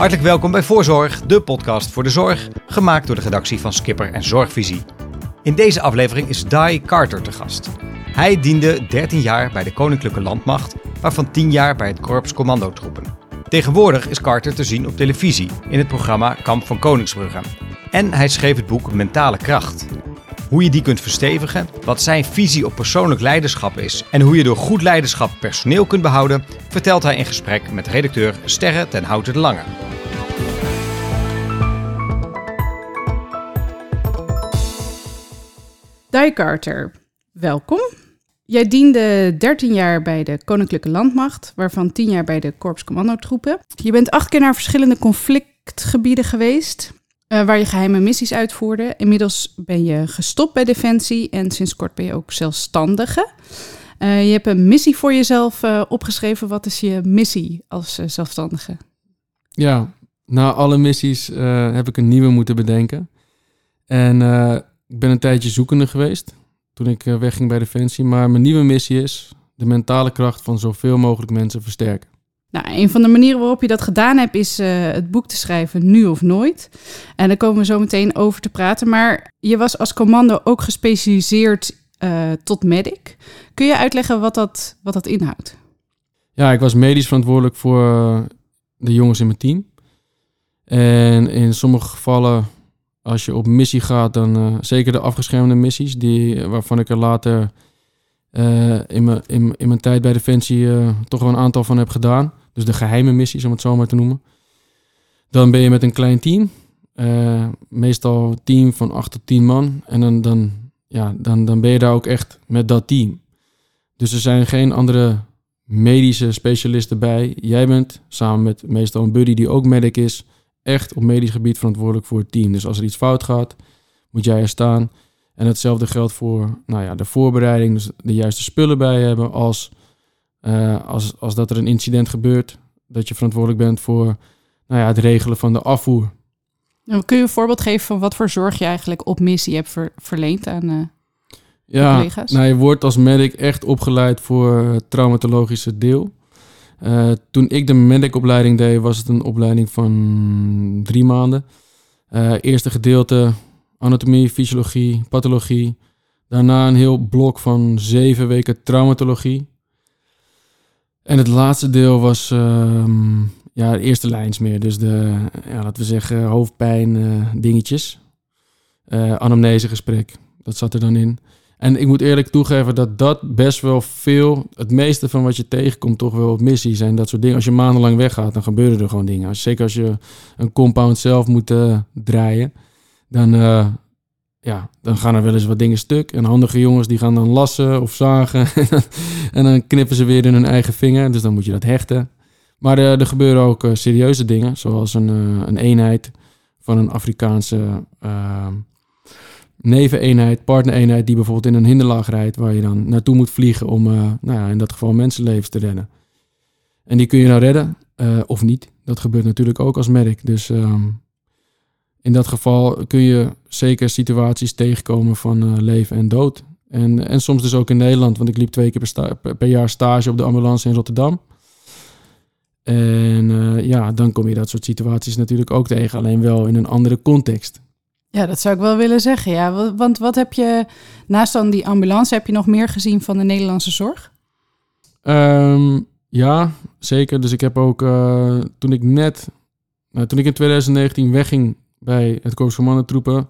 Hartelijk welkom bij Voorzorg, de podcast voor de zorg, gemaakt door de redactie van Skipper en Zorgvisie. In deze aflevering is Dai Carter te gast. Hij diende 13 jaar bij de Koninklijke Landmacht, waarvan 10 jaar bij het Korps Commandotroepen. Tegenwoordig is Carter te zien op televisie in het programma Kamp van Koningsbrugge. En hij schreef het boek Mentale Kracht. Hoe je die kunt verstevigen, wat zijn visie op persoonlijk leiderschap is en hoe je door goed leiderschap personeel kunt behouden, vertelt hij in gesprek met redacteur Sterre ten Houten de Lange. Di welkom. Jij diende 13 jaar bij de Koninklijke Landmacht, waarvan 10 jaar bij de Korps Commandotroepen. Je bent acht keer naar verschillende conflictgebieden geweest, uh, waar je geheime missies uitvoerde. Inmiddels ben je gestopt bij Defensie en sinds kort ben je ook zelfstandige. Uh, je hebt een missie voor jezelf uh, opgeschreven. Wat is je missie als zelfstandige? Ja, na alle missies heb ik een nieuwe moeten bedenken. En ik ben een tijdje zoekende geweest toen ik wegging bij Defensie. Maar mijn nieuwe missie is de mentale kracht van zoveel mogelijk mensen versterken. Nou, een van de manieren waarop je dat gedaan hebt is uh, het boek te schrijven Nu of Nooit. En daar komen we zo meteen over te praten. Maar je was als commando ook gespecialiseerd uh, tot medic. Kun je uitleggen wat dat, wat dat inhoudt? Ja, ik was medisch verantwoordelijk voor uh, de jongens in mijn team. En in sommige gevallen, als je op missie gaat, dan zeker de afgeschermde missies, die, waarvan ik er later in, mijn, in, in mijn tijd bij Defensie toch wel een aantal van heb gedaan dus de geheime missies, om het zo maar te noemen. Dan ben je met een klein team. Uh, meestal een team van 8 tot 10 man. En dan, dan, ja, dan, dan ben je daar ook echt met dat team. Dus er zijn geen andere medische specialisten bij. Jij bent samen met meestal een buddy die ook medic is, echt op medisch gebied verantwoordelijk voor het team. Dus als er iets fout gaat, moet jij er staan. En hetzelfde geldt voor nou ja, de voorbereiding, dus de juiste spullen bij hebben, als uh, als, als dat er een incident gebeurt, dat je verantwoordelijk bent voor nou ja, het regelen van de afvoer. Nou, kun je een voorbeeld geven van wat voor zorg je eigenlijk op missie hebt ver, verleend aan uh, ja, collega's? Nou, je wordt als medic echt opgeleid voor het traumatologische deel. Uh, toen ik de medicopleiding deed, was het een opleiding van drie maanden. eerste gedeelte anatomie, fysiologie, pathologie. Daarna een heel blok van zeven weken traumatologie. En het laatste deel was uh, ja, de eerste lijns meer. Dus de, ja, laten we zeggen, hoofdpijn uh, dingetjes. Uh, anamnesegesprek, dat zat er dan in. En ik moet eerlijk toegeven dat dat best wel veel, het meeste van wat je tegenkomt, toch wel op missie zijn. Dat soort dingen. Als je maandenlang weggaat, dan gebeuren er gewoon dingen. Zeker als je een compound zelf moet uh, draaien, dan, ja, dan gaan er wel eens wat dingen stuk. En handige jongens die gaan dan lassen of zagen. en dan knippen ze weer in hun eigen vinger. Dus dan moet je dat hechten. Maar uh, er gebeuren ook uh, serieuze dingen. Zoals een, uh, een eenheid van een Afrikaanse ehm, neveneenheid, partnereenheid. Die bijvoorbeeld in een hinderlaag rijdt. Waar je dan naartoe moet vliegen om nou ja, in dat geval mensenlevens te redden. En die kun je nou redden of niet. Dat gebeurt natuurlijk ook als merk. Dus ehm, in dat geval kun je zeker situaties tegenkomen van uh, leven en dood. En, en soms dus ook in Nederland, want ik liep twee keer per, per jaar stage op de ambulance in Rotterdam. En uh, ja, dan kom je dat soort situaties natuurlijk ook tegen, alleen wel in een andere context. Ja, dat zou ik wel willen zeggen. Ja, want wat heb je naast dan die ambulance, heb je nog meer gezien van de Nederlandse zorg? Um, ja, zeker. Dus ik heb ook uh, toen ik net, nou, toen ik in 2019 wegging bij het Korps Commandotroepen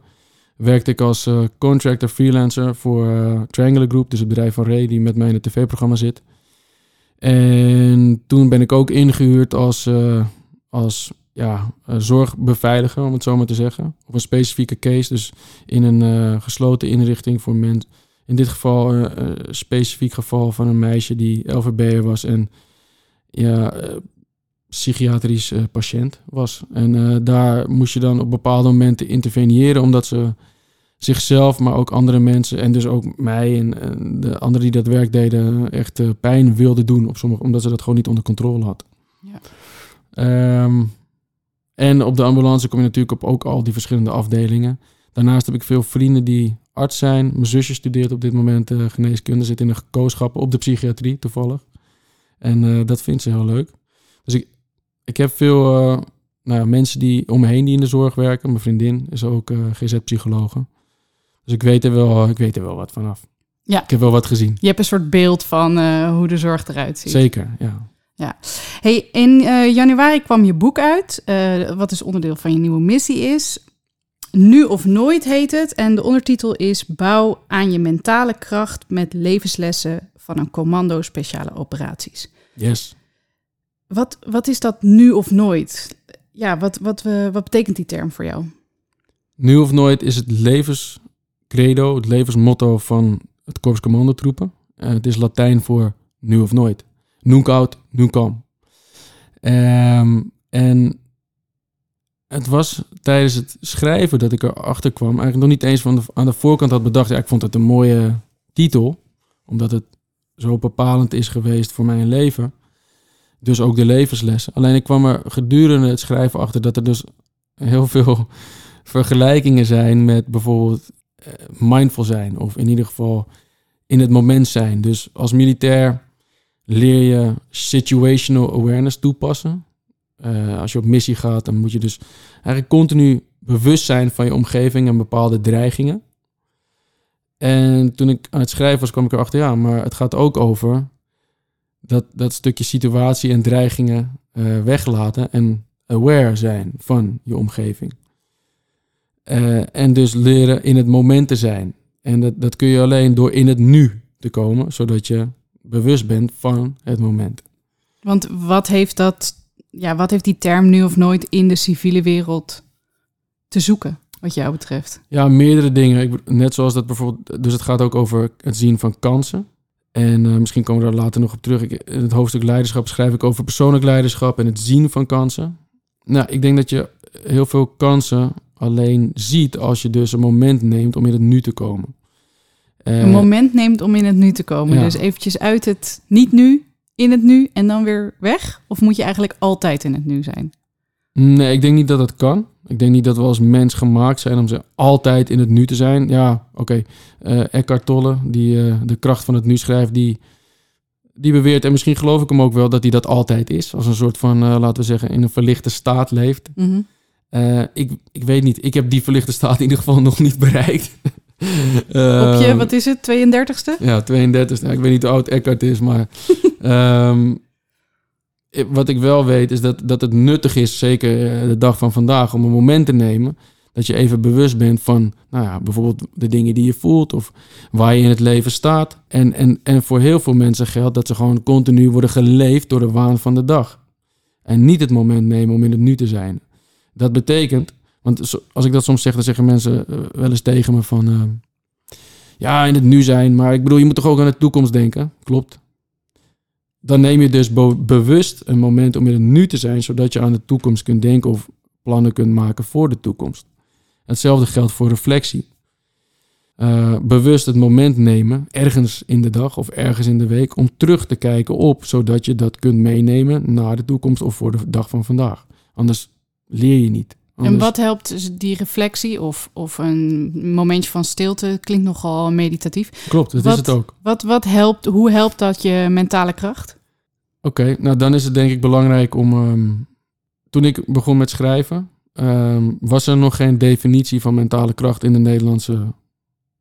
werkte ik als uh, contractor freelancer voor uh, Group, dus het bedrijf van Ray die met mij in het tv-programma zit. En toen ben ik ook ingehuurd als, uh, als ja, zorgbeveiliger, om het zo maar te zeggen. Op een specifieke case, dus in een gesloten inrichting voor mensen. In dit geval een specifiek geval van een meisje die LVB'er was en ja, psychiatrisch uh, patiënt was. En uh, daar moest je dan op bepaalde momenten interveneren, omdat ze zichzelf, maar ook andere mensen en dus ook mij en, en de anderen die dat werk deden, echt uh, pijn wilden doen op sommige, omdat ze dat gewoon niet onder controle had. Ja. Um, en op de ambulance kom je natuurlijk op ook al die verschillende afdelingen. Daarnaast heb ik veel vrienden die arts zijn. Mijn zusje studeert op dit moment geneeskunde, zit in een gekooschap op de psychiatrie toevallig. En dat vindt ze heel leuk. Dus ik, ik heb veel, uh, nou, mensen die om me heen die in de zorg werken. Mijn vriendin is ook uh, GZ-psychologe. Dus ik weet, er wel, ik weet er wel wat vanaf. Ja. Ik heb wel wat gezien. Je hebt een soort beeld van uh, hoe de zorg eruit ziet. Zeker, ja. Ja. Hey, in uh, januari kwam je boek uit, uh, wat dus onderdeel van je nieuwe missie is. Nu of nooit heet het. En de ondertitel is Bouw aan je mentale kracht met levenslessen van een commando speciale operaties. Yes. Wat, wat is dat nu of nooit? Ja, wat, wat, wat betekent die term voor jou? Nu of nooit is het levenscredo, het levensmotto van het Korps Commandotroepen. Uh, het is Latijn voor nu of nooit. Nunc out, nunc. Um, en het was tijdens het schrijven dat ik erachter kwam, eigenlijk nog niet eens van de, aan de voorkant had bedacht. Ja, ik vond het een mooie titel, omdat het zo bepalend is geweest voor mijn leven. Dus ook de levenslessen. Alleen ik kwam er gedurende het schrijven achter dat er dus heel veel vergelijkingen zijn met bijvoorbeeld eh, mindful zijn. Of in ieder geval in het moment zijn. Dus als militair leer je situational awareness toepassen. Uh, als je op missie gaat, dan moet je dus eigenlijk continu bewust zijn van je omgeving en bepaalde dreigingen. En toen ik aan het schrijven was, kwam ik erachter, ja, maar het gaat ook over dat, dat stukje situatie en dreigingen uh, weglaten en aware zijn van je omgeving. Uh, en dus leren in het moment te zijn. En dat, dat kun je alleen door in het nu te komen, zodat je bewust bent van het moment. Want wat heeft dat, ja, wat heeft die term nu of nooit in de civiele wereld te zoeken, wat jou betreft? Ja, meerdere dingen. Ik, net zoals dat bijvoorbeeld, dus het gaat ook over het zien van kansen. En uh, misschien komen we daar later nog op terug. Ik, in het hoofdstuk leiderschap schrijf ik over persoonlijk leiderschap en het zien van kansen. Nou, ik denk dat je heel veel kansen alleen ziet als je dus een moment neemt om in het nu te komen. Uh, een moment neemt om in het nu te komen. Ja. Dus eventjes uit het niet nu, in het nu en dan weer weg? Of moet je eigenlijk altijd in het nu zijn? Nee, ik denk niet dat dat kan. Ik denk niet dat we als mens gemaakt zijn om ze altijd in het nu te zijn. Ja, oké. Okay. Uh, Eckhart Tolle, die uh, de kracht van het nu schrijft, die, die beweert, en misschien geloof ik hem ook wel, dat hij dat altijd is. Als een soort van, uh, laten we zeggen, in een verlichte staat leeft. Mm -hmm. ik, ik weet niet, ik heb die verlichte staat in ieder geval nog niet bereikt. Op je, wat is het, 32ste? Ja, 32ste. ik weet niet hoe oud Eckhart is, maar... um, wat ik wel weet is dat, dat het nuttig is, zeker de dag van vandaag, om een moment te nemen. Dat je even bewust bent van, nou ja, bijvoorbeeld de dingen die je voelt of waar je in het leven staat. En, en, en voor heel veel mensen geldt dat ze gewoon continu worden geleefd door de waan van de dag. En niet het moment nemen om in het nu te zijn. Dat betekent, want als ik dat soms zeg, dan zeggen mensen wel eens tegen me van, ja, in het nu zijn, maar ik bedoel, je moet toch ook aan de toekomst denken. Klopt, dan neem je dus be bewust een moment om in het nu te zijn, zodat je aan de toekomst kunt denken of plannen kunt maken voor de toekomst. Hetzelfde geldt voor reflectie. Uh, bewust het moment nemen, ergens in de dag of ergens in de week, om terug te kijken op, zodat je dat kunt meenemen naar de toekomst of voor de dag van vandaag. Anders leer je niet. Anders... En wat helpt die reflectie of, of een momentje van stilte? Klinkt nogal meditatief. Klopt, dat wat, is het ook. Wat, wat helpt, hoe helpt dat je mentale kracht? Oké, okay, nou dan is het denk ik belangrijk om... Um, toen ik begon met schrijven, um, was er nog geen definitie van mentale kracht in de Nederlandse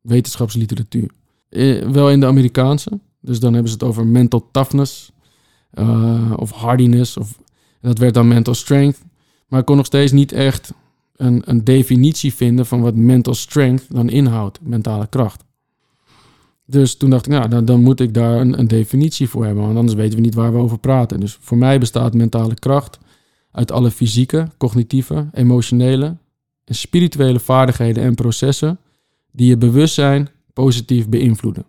wetenschapsliteratuur. Eh, wel in de Amerikaanse, dus dan hebben ze het over mental toughness uh, of hardiness. Of, dat werd dan mental strength. Maar ik kon nog steeds niet echt een, een definitie vinden van wat mental strength dan inhoudt, mentale kracht. Dus toen dacht ik, nou, dan, dan moet ik daar een, een, definitie voor hebben, want anders weten we niet waar we over praten. Dus voor mij bestaat mentale kracht uit alle fysieke, cognitieve, emotionele en spirituele vaardigheden en processen die je bewustzijn positief beïnvloeden.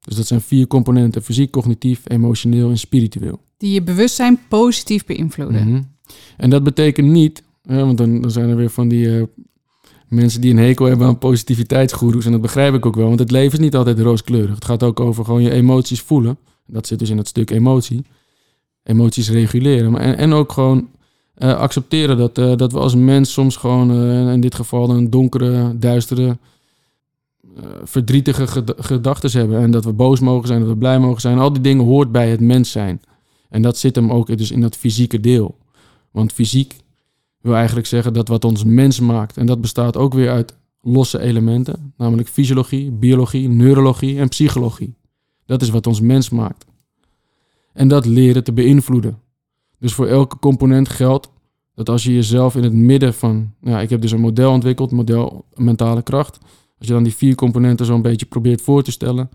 Dus dat zijn vier componenten: fysiek, cognitief, emotioneel en spiritueel. Die je bewustzijn positief beïnvloeden. Mm -hmm. En dat betekent niet, hè, want dan, zijn er weer van die uh, mensen die een hekel hebben aan positiviteitsgoeroes. En dat begrijp ik ook wel, want het leven is niet altijd rooskleurig. Het gaat ook over gewoon je emoties voelen. Dat zit dus in het stuk emotie. Emoties reguleren. Maar, en, ook gewoon uh, accepteren dat, uh, dat we als mens soms gewoon, in dit geval, een donkere, duistere, verdrietige ged gedachten hebben. En dat we boos mogen zijn, dat we blij mogen zijn. Al die dingen hoort bij het mens zijn. En dat zit hem ook dus in dat fysieke deel. Want fysiek wil eigenlijk zeggen dat wat ons mens maakt, en dat bestaat ook weer uit losse elementen, namelijk fysiologie, biologie, neurologie en psychologie. Dat is wat ons mens maakt. En dat leren te beïnvloeden. Dus voor elke component geldt dat als je jezelf in het midden van, nou ik heb dus een model ontwikkeld, model mentale kracht. Als je dan die vier componenten zo'n beetje probeert voor te stellen,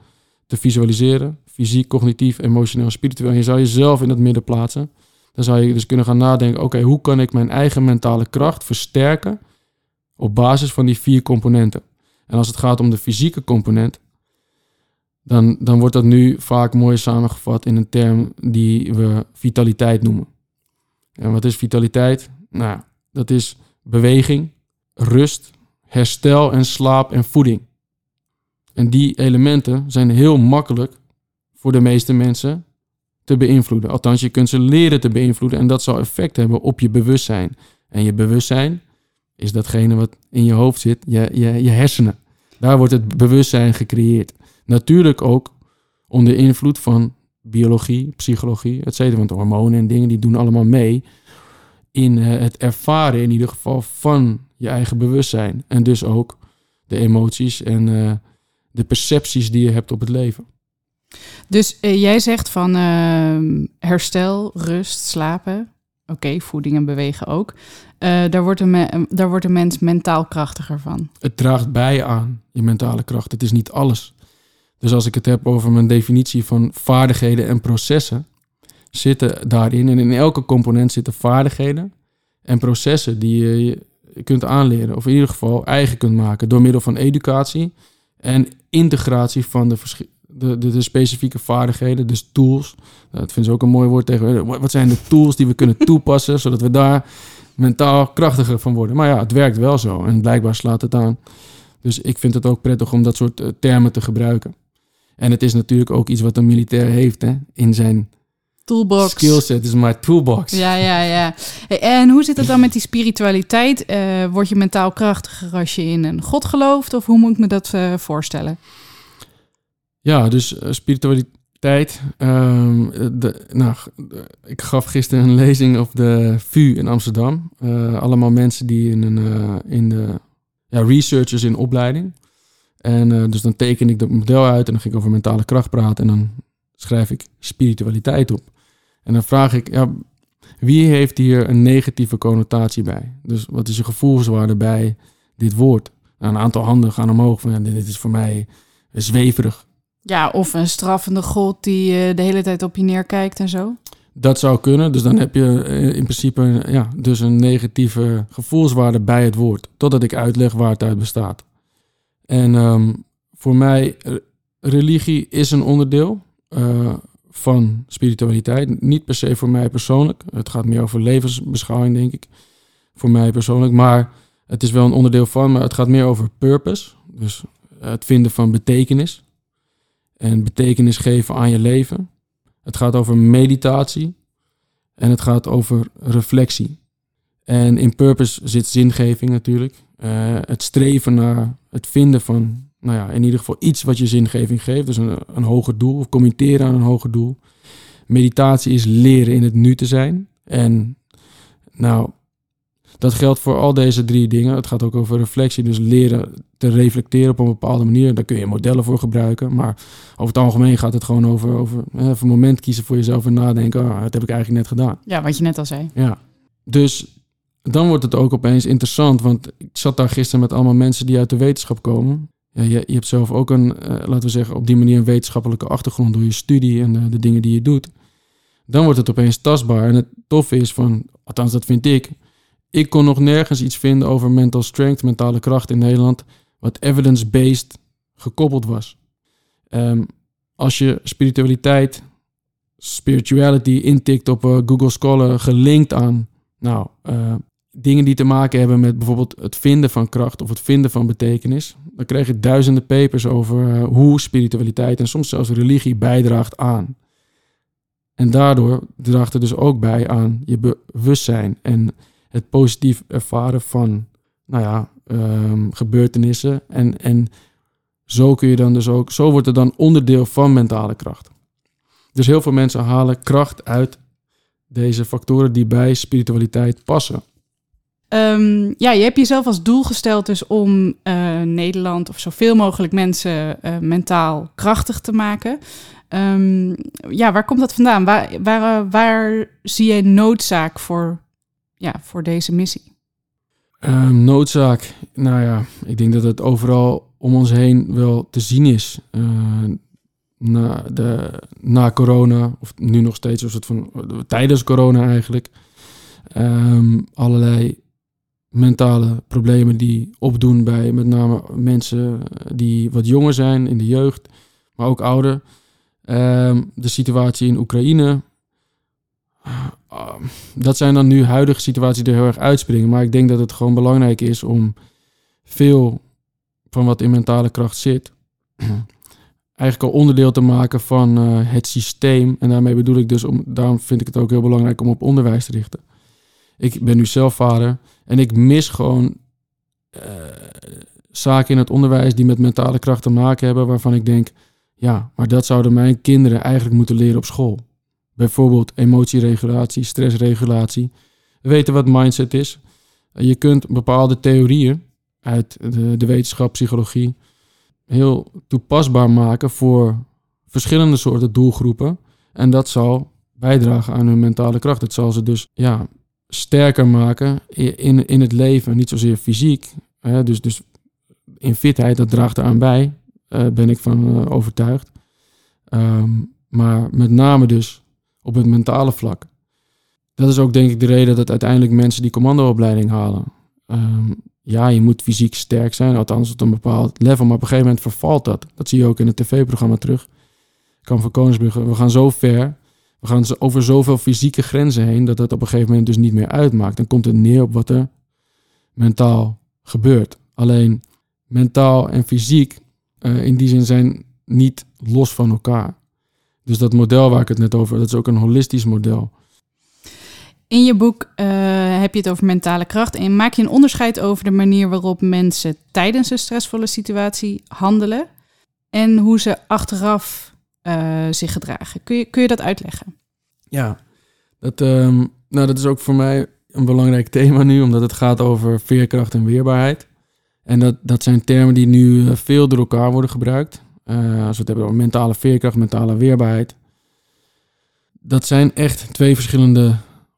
te visualiseren, fysiek, cognitief, emotioneel, spiritueel, en je zou jezelf in het midden plaatsen, dan zou je dus kunnen gaan nadenken, oké, hoe kan ik mijn eigen mentale kracht versterken op basis van die vier componenten? En als het gaat om de fysieke component, dan, dan wordt dat nu vaak mooi samengevat in een term die we vitaliteit noemen. En wat is vitaliteit? Nou, dat is beweging, rust, herstel en slaap en voeding. En die elementen zijn heel makkelijk voor de meeste mensen te beïnvloeden. Althans, je kunt ze leren te beïnvloeden en dat zal effect hebben op je bewustzijn. En je bewustzijn is datgene wat in je hoofd zit, je, je, je hersenen. Daar wordt het bewustzijn gecreëerd. Natuurlijk ook onder invloed van biologie, psychologie, et cetera. Want hormonen en dingen die doen allemaal mee in eh, het ervaren in ieder geval van je eigen bewustzijn. En dus ook de emoties en uh, de percepties die je hebt op het leven. Dus uh, jij zegt van uh, herstel, rust, slapen. Oké, voeding en bewegen ook. daar, wordt een daar wordt een mens mentaal krachtiger van. Het draagt bij aan je mentale kracht. Het is niet alles. Dus als ik het heb over mijn definitie van vaardigheden en processen, zitten daarin. En in elke component zitten vaardigheden en processen die je kunt aanleren. Of in ieder geval eigen kunt maken door middel van educatie en integratie van de, de, de, de specifieke vaardigheden, dus tools. Dat vind ik ook een mooi woord tegen. Wat zijn de tools die we kunnen toepassen, zodat we daar mentaal krachtiger van worden? Maar ja, het werkt wel zo en blijkbaar slaat het aan. Dus ik vind het ook prettig om dat soort eh, termen te gebruiken. En het is natuurlijk ook iets wat een militair heeft hè, in zijn toolbox. Skillset is mijn toolbox. Ja, ja, ja. En hoe zit het dan met die spiritualiteit? Uh, word je mentaal krachtiger als je in een God gelooft? Of hoe moet ik me dat uh, voorstellen? Ja, dus uh, spiritualiteit. Um, de, nou, ik gaf gisteren een lezing op de VU in Amsterdam. allemaal mensen die in, een, in de ja, researchers in opleiding. En dus dan teken ik dat model uit en dan ging ik over mentale kracht praten. En dan schrijf ik spiritualiteit op. En dan vraag ik, ja, wie heeft hier een negatieve connotatie bij? Dus wat is je gevoelswaarde bij dit woord? Nou, een aantal handen gaan omhoog van, dit is voor mij zweverig. Ja, of een straffende god die uh, de hele tijd op je neerkijkt en zo. Dat zou kunnen. Dus dan heb je uh, in principe ja, dus een negatieve gevoelswaarde bij het woord. Totdat ik uitleg waar het uit bestaat. En um, voor mij, religie is een onderdeel. Uh, van spiritualiteit. Niet per se voor mij persoonlijk. Het gaat meer over levensbeschouwing, denk ik. Voor mij persoonlijk. Maar het is wel een onderdeel van. Maar het gaat meer over purpose. Dus het vinden van betekenis. En betekenis geven aan je leven. Het gaat over meditatie. En het gaat over reflectie. En in purpose zit zingeving natuurlijk. Uh, het streven naar het vinden van nou ja, in ieder geval iets wat je zingeving geeft. Dus een, een hoger doel of committeren aan een hoger doel. Meditatie is leren in het nu te zijn. En nou, dat geldt voor al deze drie dingen. Het gaat ook over reflectie, dus leren te reflecteren op een bepaalde manier. Daar kun je modellen voor gebruiken. Maar over het algemeen gaat het gewoon over, over even een moment kiezen voor jezelf en nadenken. Oh, dat heb ik eigenlijk net gedaan. Ja, wat je net al zei. Ja, dus dan wordt het ook opeens interessant. Want ik zat daar gisteren met allemaal mensen die uit de wetenschap komen ja, je, je, hebt zelf ook een, uh, laten we zeggen, op die manier een wetenschappelijke achtergrond door je studie en uh, de dingen die je doet. Dan wordt het opeens tastbaar. En het toffe is van, althans dat vind ik, ik kon nog nergens iets vinden over mental strength, mentale kracht in Nederland, wat evidence-based gekoppeld was. Um, als je spiritualiteit, spirituality intikt op uh, Google Scholar gelinkt aan, nou, dingen die te maken hebben met bijvoorbeeld het vinden van kracht of het vinden van betekenis. Dan krijg je duizenden papers over uh, hoe spiritualiteit en soms zelfs religie bijdraagt aan. En daardoor draagt het dus ook bij aan je bewustzijn en het positief ervaren van nou ja, um, gebeurtenissen. En, en zo kun je dan dus ook, zo wordt het dan onderdeel van mentale kracht. Dus heel veel mensen halen kracht uit deze factoren die bij spiritualiteit passen. Ehm, ja, je hebt jezelf als doel gesteld dus om eh, Nederland of zoveel mogelijk mensen eh, mentaal krachtig te maken. Ehm, ja, waar komt dat vandaan? Waar, waar, waar zie jij noodzaak voor, ja, voor deze missie? Ehm, noodzaak, nou ja, ik denk dat het overal om ons heen wel te zien is. Uh, na, de, na corona, of nu nog steeds, of het van, tijdens corona eigenlijk. Um, allerlei mentale problemen die opdoen bij met name mensen die wat jonger zijn in de jeugd, maar ook ouder. De situatie in Oekraïne. Uh, dat zijn dan nu huidige situaties die heel erg uitspringen. Maar ik denk dat het gewoon belangrijk is om veel van wat in mentale kracht zit, eigenlijk al onderdeel te maken van uh, het systeem. En daarmee bedoel ik dus, om, daarom vind ik het ook heel belangrijk om op onderwijs te richten. Ik ben nu zelf vader en ik mis gewoon uh, zaken in het onderwijs die met mentale kracht te maken hebben, waarvan ik denk, ja, maar dat zouden mijn kinderen eigenlijk moeten leren op school. Bijvoorbeeld emotieregulatie, stressregulatie. We weten wat mindset is. Je kunt bepaalde theorieën uit de, de wetenschap, psychologie, heel toepasbaar maken voor verschillende soorten doelgroepen. En dat zal bijdragen aan hun mentale kracht. Het zal ze dus ja, sterker maken in, in het leven, niet zozeer fysiek. Hè? Dus, dus in fitheid, dat draagt eraan bij, uh, ben ik van uh, overtuigd. Um, maar met name dus op het mentale vlak. Dat is ook denk ik de reden dat uiteindelijk mensen die commandoopleiding halen. Um, ja, je moet fysiek sterk zijn, althans op een bepaald level. Maar op een gegeven moment vervalt dat. Dat zie je ook in het tv-programma terug. Kan van Koningsbrugge. We gaan zo ver, we gaan over zoveel fysieke grenzen heen, dat dat op een gegeven moment dus niet meer uitmaakt. Dan komt het neer op wat er mentaal gebeurt. Alleen mentaal en fysiek uh, in die zin zijn niet los van elkaar. Dus dat model waar ik het net over, dat is ook een holistisch model. In je boek uh, heb je het over mentale kracht en maak je een onderscheid over de manier waarop mensen tijdens een stressvolle situatie handelen en hoe ze achteraf uh, zich gedragen. Kun je, kun je dat uitleggen? Ja, dat, um, nou, dat is ook voor mij een belangrijk thema nu, omdat het gaat over veerkracht en weerbaarheid. En dat, dat zijn termen die nu eh, veel door elkaar worden gebruikt. Uh, als we het hebben over mentale veerkracht, mentale weerbaarheid. Dat zijn echt twee verschillende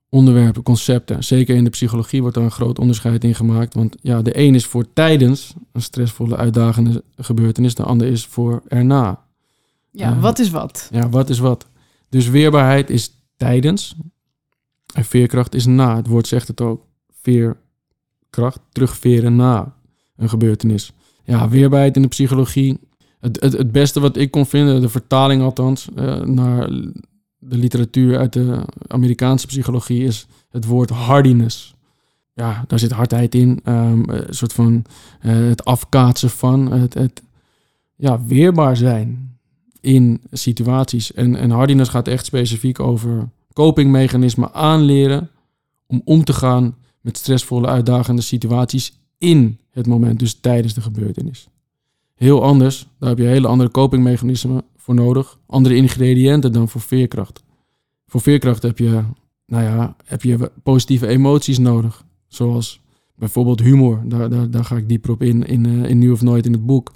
onderwerpen, concepten. Zeker in de psychologie wordt daar een groot onderscheid in gemaakt. Want ja, de een is voor tijdens een stressvolle, uitdagende gebeurtenis, de ander is voor erna. Ja, uh, wat is wat? Ja, wat is wat? Dus weerbaarheid is tijdens en veerkracht is na. Het woord zegt het ook. Veerkracht, terugveren na een gebeurtenis. Ja, weerbaarheid in de psychologie. Het, het, beste wat ik kon vinden, de vertaling althans, uh, naar de literatuur uit de Amerikaanse psychologie is het woord hardiness. Ja, daar zit hardheid in. Een soort van uh, het afkaatsen van, het, het ja, weerbaar zijn in situaties. En, en hardiness gaat echt specifiek over copingmechanismen aanleren om om te gaan met stressvolle, uitdagende situaties in het moment, dus tijdens de gebeurtenis. Heel anders, daar heb je hele andere copingmechanismen voor nodig. Andere ingrediënten dan voor veerkracht. Voor veerkracht heb je, nou ja, heb je positieve emoties nodig. Zoals bijvoorbeeld humor. Daar, daar, daar ga ik dieper op in, in, uh, in Nu of Nooit in het boek.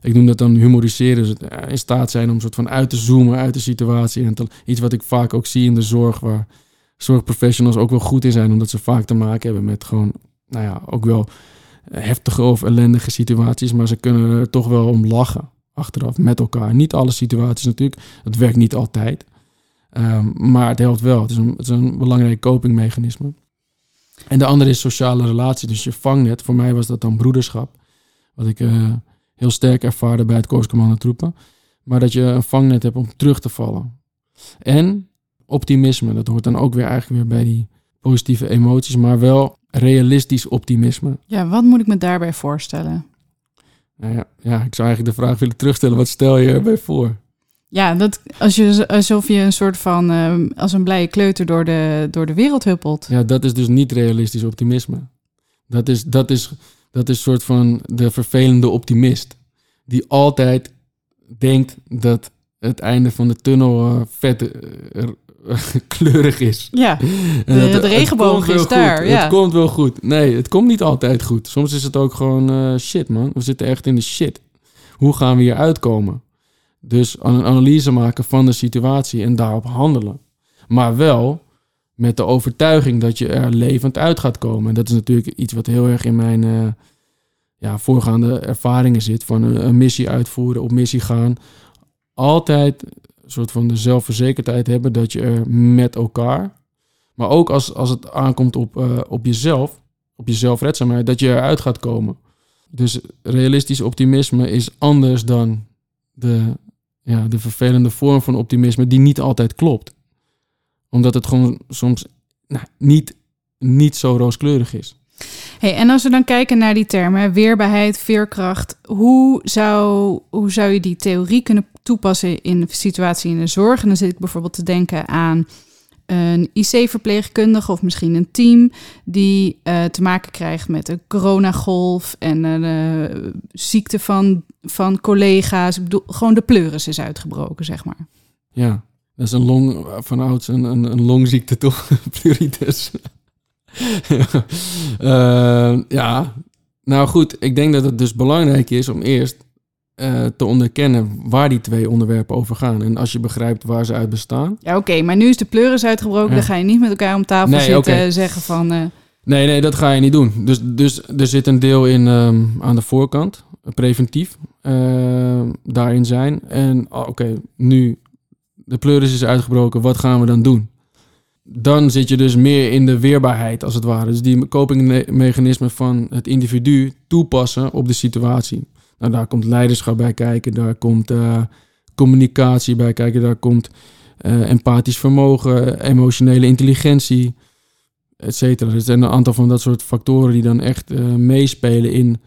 Ik noem dat dan humoriseren. Dus in staat zijn om soort van uit te zoomen uit de situatie. En iets wat ik vaak ook zie in de zorg, waar zorgprofessionals ook wel goed in zijn, omdat ze vaak te maken hebben met gewoon, nou ja, ook wel heftige of ellendige situaties. Maar ze kunnen er toch wel om lachen achteraf met elkaar. Niet alle situaties natuurlijk. Het werkt niet altijd. Um, maar het helpt wel. Het is, een, het is een belangrijk copingmechanisme. En de andere is sociale relatie. Dus je vangnet. Voor mij was dat dan broederschap. Wat ik uh, heel sterk ervaarde bij het Korpscommando troepen. Maar dat je een vangnet hebt om terug te vallen. En optimisme. Dat hoort dan ook weer eigenlijk weer bij die positieve emoties. Maar wel realistisch optimisme. Ja, wat moet ik me daarbij voorstellen? Nou ja, ja, ik zou eigenlijk de vraag willen terugstellen. Wat stel je erbij voor? Ja, dat, als je, alsof je een soort van, uh, als een blije kleuter door de, door de wereld huppelt. Ja, dat is dus niet realistisch optimisme. Dat is, dat is, dat is een soort van de vervelende optimist. Die altijd denkt dat het einde van de tunnel uh, vet uh, kleurig is. Ja, de, het- de het regenboog is goed. daar. Ja. Het komt wel goed. Nee, het komt niet altijd goed. Soms is het ook gewoon eh, shit, man. We zitten echt in de shit. Hoe gaan we hier uitkomen? Dus een analyse maken van de situatie en daarop handelen. Maar wel met de overtuiging dat je er levend uit gaat komen. En dat is natuurlijk iets wat heel erg in mijn eh, ja, voorgaande ervaringen zit. Van een, een missie uitvoeren, op missie gaan. Altijd soort van de zelfverzekerdheid hebben dat je er met elkaar maar ook als, als het aankomt op, eh, op jezelf, op je zelfredzaamheid, dat je eruit gaat komen. Dus realistisch optimisme is anders dan de, ja, de vervelende vorm van optimisme die niet altijd klopt. Omdat het gewoon soms nou, niet, niet zo rooskleurig is. Hey, en als we dan kijken naar die termen, weerbaarheid, veerkracht, hoe zou, hoe zou je die theorie kunnen toepassen in een situatie in de zorg? En dan zit ik bijvoorbeeld te denken aan een IC-verpleegkundige of misschien een team die eh, te maken krijgt met een coronagolf en een eh, ziekte van, van collega's. Ik bedoel, gewoon de pleuris is uitgebroken, zeg maar. Ja, dat is een long, van ouds een, een, een longziekte toch? Pleuritis. Eh, ja, nou goed, ik denk dat het dus belangrijk is om eerst eh, te onderkennen waar die twee onderwerpen over gaan. En als je begrijpt waar ze uit bestaan. Ja, oké, maar nu is de pleuris uitgebroken. Ja. Dan ga je niet met elkaar om tafel Nee, zitten en zeggen van... eh, Nee, nee, dat ga je niet doen. Dus, dus er zit een deel in ehm, aan de voorkant, preventief, eh, daarin zijn. En oh, oké, nu de pleuris is uitgebroken, wat gaan we dan doen? Dan zit je dus meer in de weerbaarheid, als het ware. Dus die copingmechanismen van het individu toepassen op de situatie. Nou, daar komt leiderschap bij kijken, daar komt eh, communicatie bij kijken, daar komt eh, empathisch vermogen, emotionele intelligentie et cetera. Er zijn een aantal van dat soort factoren die dan echt eh, meespelen in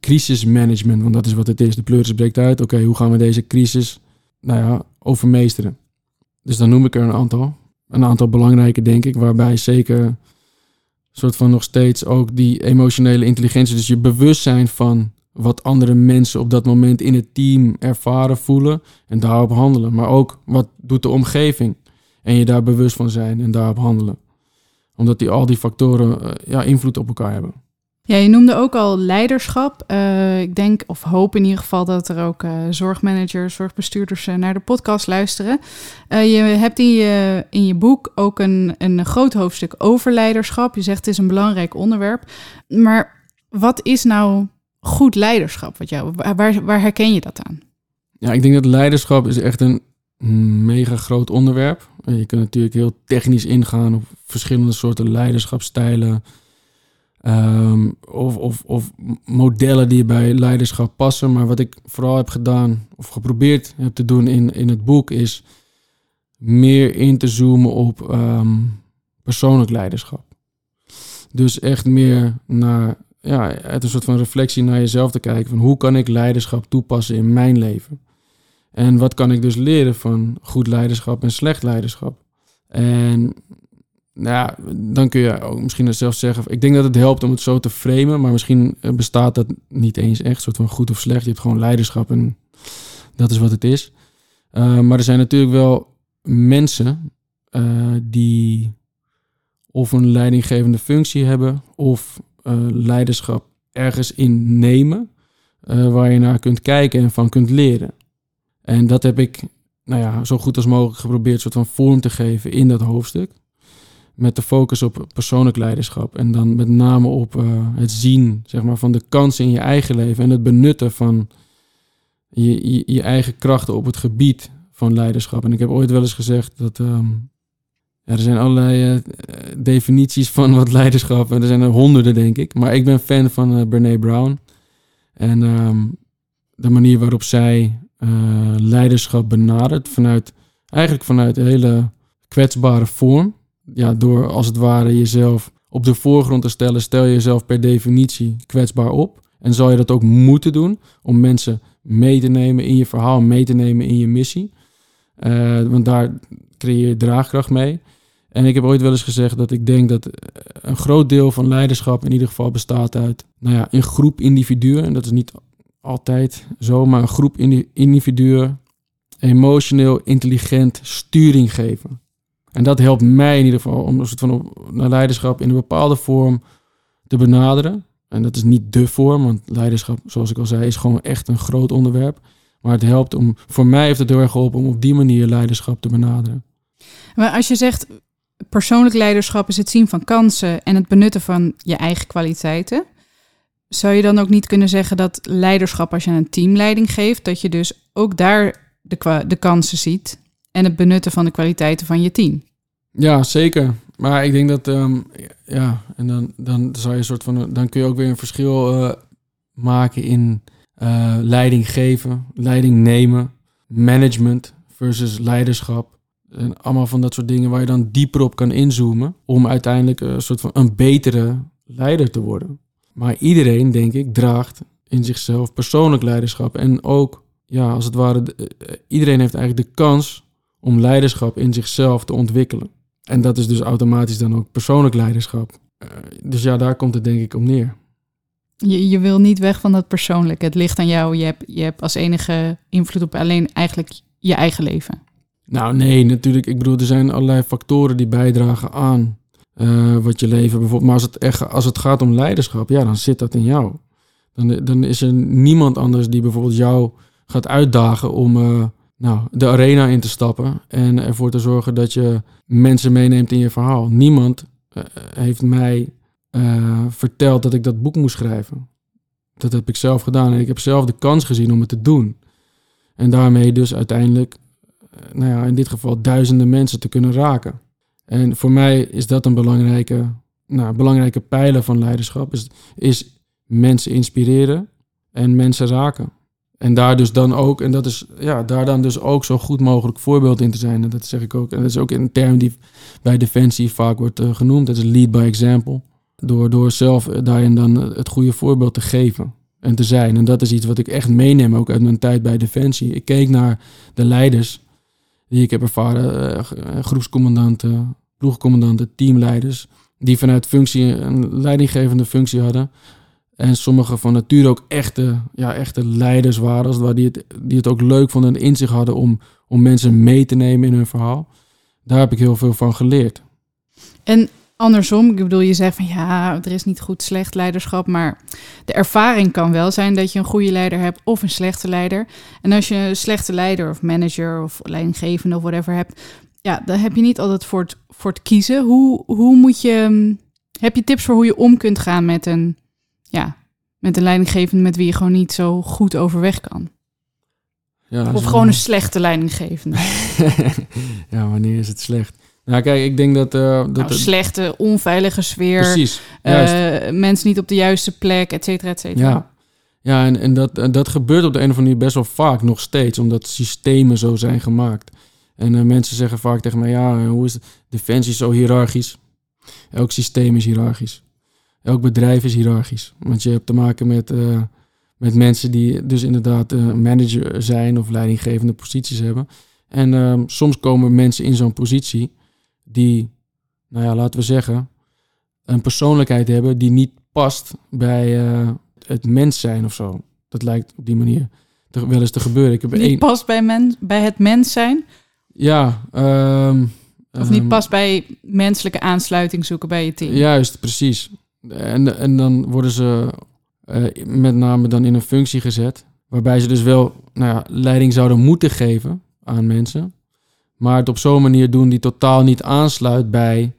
crisismanagement. Want dat is wat het is. De pleuris breekt uit. Oké, hoe gaan we deze crisis nou ja, overmeesteren? Dus dan noem ik er een aantal. Een aantal belangrijke, denk ik. Waarbij zeker soort van nog steeds ook die emotionele intelligentie. Dus je bewustzijn van wat andere mensen op dat moment in het team ervaren, voelen. En daarop handelen. Maar ook wat doet de omgeving. En je daar bewust van zijn en daarop handelen omdat die, al die factoren eh, ja, invloed op elkaar hebben. Ja, je noemde ook al leiderschap. Eh, ik denk, of hoop in ieder geval, dat er ook eh, zorgmanagers, zorgbestuurders eh, naar de podcast luisteren. Je hebt in je, in je boek ook een, een groot hoofdstuk over leiderschap. Je zegt het is een belangrijk onderwerp. Maar wat is nou goed leiderschap? Wat jou, waar, waar, herken je dat aan? Ja, ik denk dat leiderschap is echt een mega groot onderwerp. Je kunt natuurlijk heel technisch ingaan op verschillende soorten leiderschapstijlen. Ehm, of, of, of modellen die bij leiderschap passen. Maar wat ik vooral heb gedaan, of geprobeerd heb te doen in, in het boek, is meer in te zoomen op ehm, persoonlijk leiderschap. Dus echt meer naar, ja, uit een soort van reflectie naar jezelf te kijken. Van hoe kan ik leiderschap toepassen in mijn leven? En wat kan ik dus leren van goed leiderschap en slecht leiderschap? En nou ja, dan kun je ook misschien zelf zeggen... Ik denk dat het helpt om het zo te framen... maar misschien eh, bestaat dat niet eens echt. Soort van goed of slecht. Je hebt gewoon leiderschap en dat is wat het is. Uh, maar er zijn natuurlijk wel mensen uh, die of een leidinggevende functie hebben... of leiderschap ergens in nemen... waar je naar kunt kijken en van kunt leren. En dat heb ik nou ja, zo goed als mogelijk geprobeerd soort van vorm te geven in dat hoofdstuk. Met de focus op persoonlijk leiderschap. En dan met name op uh, het zien zeg maar, van de kansen in je eigen leven. En het benutten van je, je, eigen krachten op het gebied van leiderschap. En ik heb ooit wel eens gezegd dat. Ja, er zijn allerlei uh, definities van wat leiderschap. En er zijn er honderden, denk ik. Maar ik ben fan van uh, Brene Brown. En um, de manier waarop zij leiderschap benadert vanuit eigenlijk vanuit een hele kwetsbare vorm. Ja, door als het ware jezelf op de voorgrond te stellen, stel je jezelf per definitie kwetsbaar op. En zal je dat ook moeten doen om mensen mee te nemen in je verhaal, mee te nemen in je missie. Uh, want daar creëer je draagkracht mee. En ik heb ooit wel eens gezegd dat ik denk dat een groot deel van leiderschap in ieder geval bestaat uit nou ja, een groep individuen. En dat is niet altijd zo, maar een groep individuen emotioneel intelligent sturing geven. En dat helpt mij in ieder geval om een soort van naar leiderschap in een bepaalde vorm te benaderen. En dat is niet de vorm, want leiderschap, zoals ik al zei, is gewoon echt een groot onderwerp. Maar het helpt om, voor mij heeft het heel erg geholpen om op die manier leiderschap te benaderen. Maar als je zegt persoonlijk leiderschap is het zien van kansen en het benutten van je eigen kwaliteiten, zou je dan ook niet kunnen zeggen dat leiderschap als je een teamleiding geeft, dat je dus ook daar de kansen ziet en het benutten van de kwaliteiten van je team? Ja, zeker. Maar ik denk dat, ehm, ja, en dan, dan zou je een soort van, dan kun je ook weer een verschil eh, maken in eh, leiding geven, leiding nemen, management versus leiderschap. En allemaal van dat soort dingen waar je dan dieper op kan inzoomen om uiteindelijk een soort van een betere leider te worden. Maar iedereen, denk ik, draagt in zichzelf persoonlijk leiderschap. En ook, ja, als het ware, de- eh, iedereen heeft eigenlijk de kans om leiderschap in zichzelf te ontwikkelen. En dat is dus automatisch dan ook persoonlijk leiderschap. Eh, dus ja, daar komt het denk ik op neer. Je, je wil niet weg van dat persoonlijke. Het ligt aan jou. Je hebt, je hebt als enige invloed op alleen eigenlijk je eigen leven. Nou, nee, natuurlijk. Ik bedoel, er zijn allerlei factoren die bijdragen aan eh, wat je leven bijvoorbeeld. Maar als het, echt, als het gaat om leiderschap, ja, dan zit dat in jou. Dan, dan is er niemand anders die bijvoorbeeld jou gaat uitdagen om eh, nou, de arena in te stappen en ervoor te zorgen dat je mensen meeneemt in je verhaal. Niemand eh, heeft mij eh, verteld dat ik dat boek moest schrijven. Dat heb ik zelf gedaan en ik heb zelf de kans gezien om het te doen. En daarmee dus uiteindelijk eh, nou ja, in dit geval duizenden mensen te kunnen raken. En voor mij is dat een belangrijke, nou, belangrijke pijler van leiderschap. Is, is mensen inspireren en mensen raken. En daar dus dan ook, en dat is ja, daar dan dus ook zo goed mogelijk voorbeeld in te zijn. En dat zeg ik ook. En dat is ook een term die bij Defensie vaak wordt eh, genoemd. Dat is lead by example. Door, door zelf eh, daarin dan het goede voorbeeld te geven en te zijn. En dat is iets wat ik echt meeneem ook uit mijn tijd bij Defensie. Ik keek naar de leiders die ik heb ervaren, eh, eh, groepscommandanten, ploegcommandanten, teamleiders, die vanuit functie een leidinggevende functie hadden. En sommige van nature ook echte, ja, echte leiders waren, ware, die, het, die het ook leuk vonden en in zich hadden om, om mensen mee te nemen in hun verhaal. Daar heb ik heel veel van geleerd. En andersom, ik bedoel, je zegt van ja, er is niet goed slecht leiderschap, maar de ervaring kan wel zijn dat je een goede leider hebt of een slechte leider. En als je een slechte leider of manager of leidinggevende of whatever hebt, ja, dan heb je niet altijd voor het, voor het kiezen. Hoe, hoe moet je, hm, heb je tips voor hoe je om kunt gaan met een, ja, met een leidinggevende met wie je gewoon niet zo goed overweg kan? Ja, Of gewoon een slechte leidinggevende. ja, wanneer is het slecht? Nou, kijk, ik denk dat... eh, dat Nou, slechte, onveilige sfeer. Precies. Eh, mensen niet op de juiste plek, et cetera, et cetera. Ja, ja en, en, dat, en dat gebeurt op de een of andere manier best wel vaak nog steeds, omdat systemen zo zijn gemaakt. En eh, mensen zeggen vaak tegen mij, ja, eh, hoe is het? Defensie is zo hiërarchisch. Elk systeem is hiërarchisch. Elk bedrijf is hiërarchisch. Want je hebt te maken met, eh, met mensen die dus inderdaad eh, manager zijn of leidinggevende posities hebben. En ehm, soms komen mensen in zo'n positie die, nou ja, laten we zeggen, een persoonlijkheid hebben die niet past bij eh, het mens zijn of zo. Dat lijkt op die manier te, wel eens te gebeuren. Ik heb Niet één, past bij, men, bij het mens zijn. ja, ehm, Of niet ehm, past bij menselijke aansluiting zoeken bij je team. Juist, precies. En, en dan worden ze eh, met name dan in een functie gezet, waarbij ze dus wel nou ja, leiding zouden moeten geven aan mensen, maar het op zo'n manier doen die totaal niet aansluit bij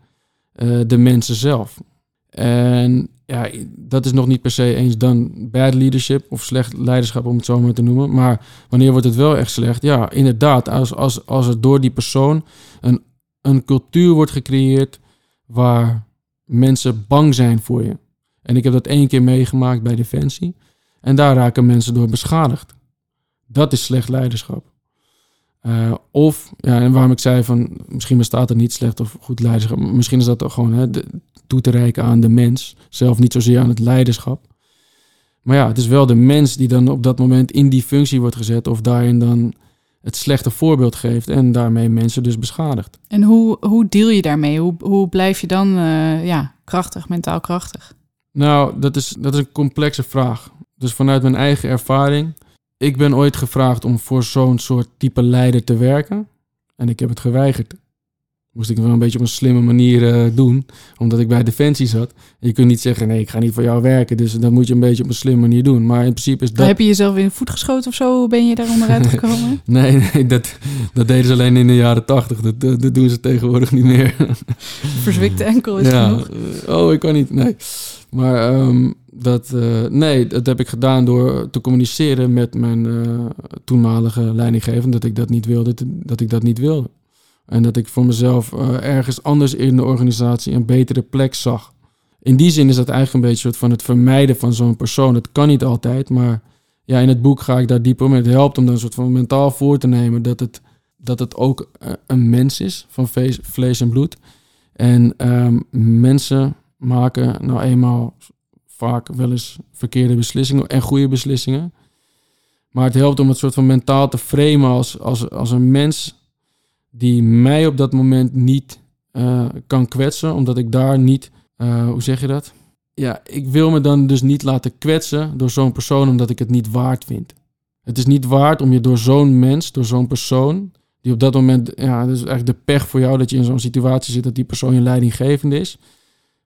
eh, de mensen zelf. En ja, dat is nog niet per se eens dan bad leadership of slecht leiderschap, om het zo maar te noemen. Maar wanneer wordt het wel echt slecht? Ja, inderdaad, als, als, als er door die persoon een, een cultuur wordt gecreëerd waar mensen bang zijn voor je. En ik heb dat één keer meegemaakt bij Defensie. En daar raken mensen door beschadigd. Dat is slecht leiderschap. Eh, of, ja, en waarom ik zei van misschien bestaat er niet slecht of goed leiderschap. Misschien is dat toch gewoon hè, toe te reiken aan de mens. Zelf niet zozeer aan het leiderschap. Maar ja, het is wel de mens die dan op dat moment in die functie wordt gezet. Of daarin dan het slechte voorbeeld geeft. En daarmee mensen dus beschadigt. En hoe, hoe deal je daarmee? Hoe, hoe blijf je dan eh, ja, krachtig, mentaal krachtig? Nou, dat is, dat is een complexe vraag. Dus vanuit mijn eigen ervaring. Ik ben ooit gevraagd om voor zo'n soort type leider te werken. En ik heb het geweigerd. Moest ik wel een beetje op een slimme manier eh, doen, omdat ik bij Defensie zat. Je kunt niet zeggen, nee, ik ga niet voor jou werken, dus dat moet je een beetje op een slimme manier doen. Maar in principe is dat... Heb je jezelf in de voet geschoten of zo? Hoe ben je daar onderuit gekomen? nee, nee dat, dat deden ze alleen in de jaren tachtig. Dat, dat, dat doen ze tegenwoordig niet meer. Verzwikte enkel is ja. genoeg. Oh, ik kan niet, nee. Maar ehm, dat, eh, nee, dat heb ik gedaan door te communiceren met mijn eh, toenmalige leidinggever. Dat ik dat niet wilde, dat ik dat niet wilde. En dat ik voor mezelf eh, ergens anders in de organisatie een betere plek zag. In die zin is dat eigenlijk een beetje soort van het vermijden van zo'n persoon. Het kan niet altijd, maar ja, in het boek ga ik daar dieper om. Het helpt om dan een soort van mentaal voor te nemen dat het, dat het ook een mens is van vlees en bloed. En ehm, mensen maken nou eenmaal vaak wel eens verkeerde beslissingen en goede beslissingen. Maar het helpt om het soort van mentaal te framen als, als, als een mens die mij op dat moment niet uh, kan kwetsen, omdat ik daar niet, uh, hoe zeg je dat? Ja, ik wil me dan dus niet laten kwetsen door zo'n persoon omdat ik het niet waard vind. Het is niet waard om je door zo'n mens, door zo'n persoon, die op dat moment, ja, dat is eigenlijk de pech voor jou dat je in zo'n situatie zit dat die persoon je leidinggevende is.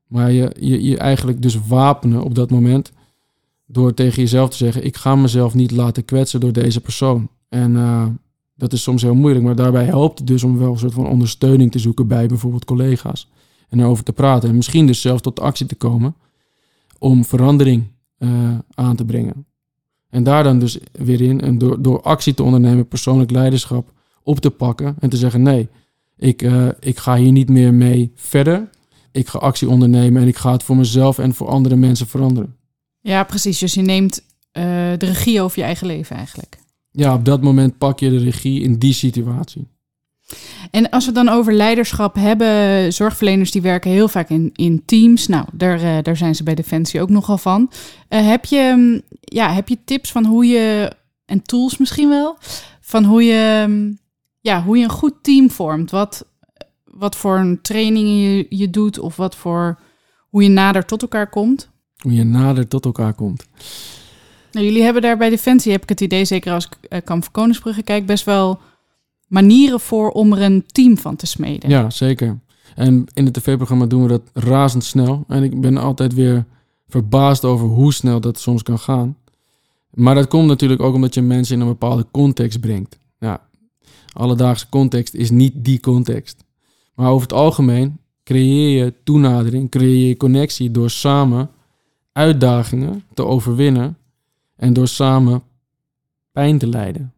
Maar je, je, je eigenlijk dus wapenen op dat moment door tegen jezelf te zeggen: Ik ga mezelf niet laten kwetsen door deze persoon. En uh, dat is soms heel moeilijk, maar daarbij helpt het dus om wel een soort van ondersteuning te zoeken bij bijvoorbeeld collega's. En erover te praten. En misschien dus zelfs tot actie te komen om verandering uh, aan te brengen. En daar dan dus weer in, en door, door actie te ondernemen, persoonlijk leiderschap op te pakken en te zeggen: nee, ik, uh, ik ga hier niet meer mee verder ik ga actie ondernemen en ik ga het voor mezelf en voor andere mensen veranderen. Ja, precies. Dus je neemt uh, de regie over je eigen leven eigenlijk. Ja, op dat moment pak je de regie in die situatie. En als we dan over leiderschap hebben, zorgverleners die werken heel vaak in, in teams. Nou, daar, uh, daar zijn ze bij Defensie ook nogal van. Uh, heb, je, mm, ja, heb je tips van hoe je, en tools misschien wel, van hoe je, mm, ja, hoe je een goed team vormt? Wat, wat voor een training je, je doet of wat voor hoe je nader tot elkaar komt? Hoe je nader tot elkaar komt. Nou, jullie hebben daar bij Defensie, heb ik het idee, zeker als ik uh, Kamp van Koningsbrugge kijk, best wel manieren voor om er een team van te smeden. Ja, zeker. En in het tv-programma doen we dat razendsnel. En ik ben altijd weer verbaasd over hoe snel dat soms kan gaan. Maar dat komt natuurlijk ook omdat je mensen in een bepaalde context brengt. Ja, alledaagse context is niet die context. Maar over het algemeen creëer je toenadering, creëer je connectie door samen uitdagingen te overwinnen en door samen pijn te lijden.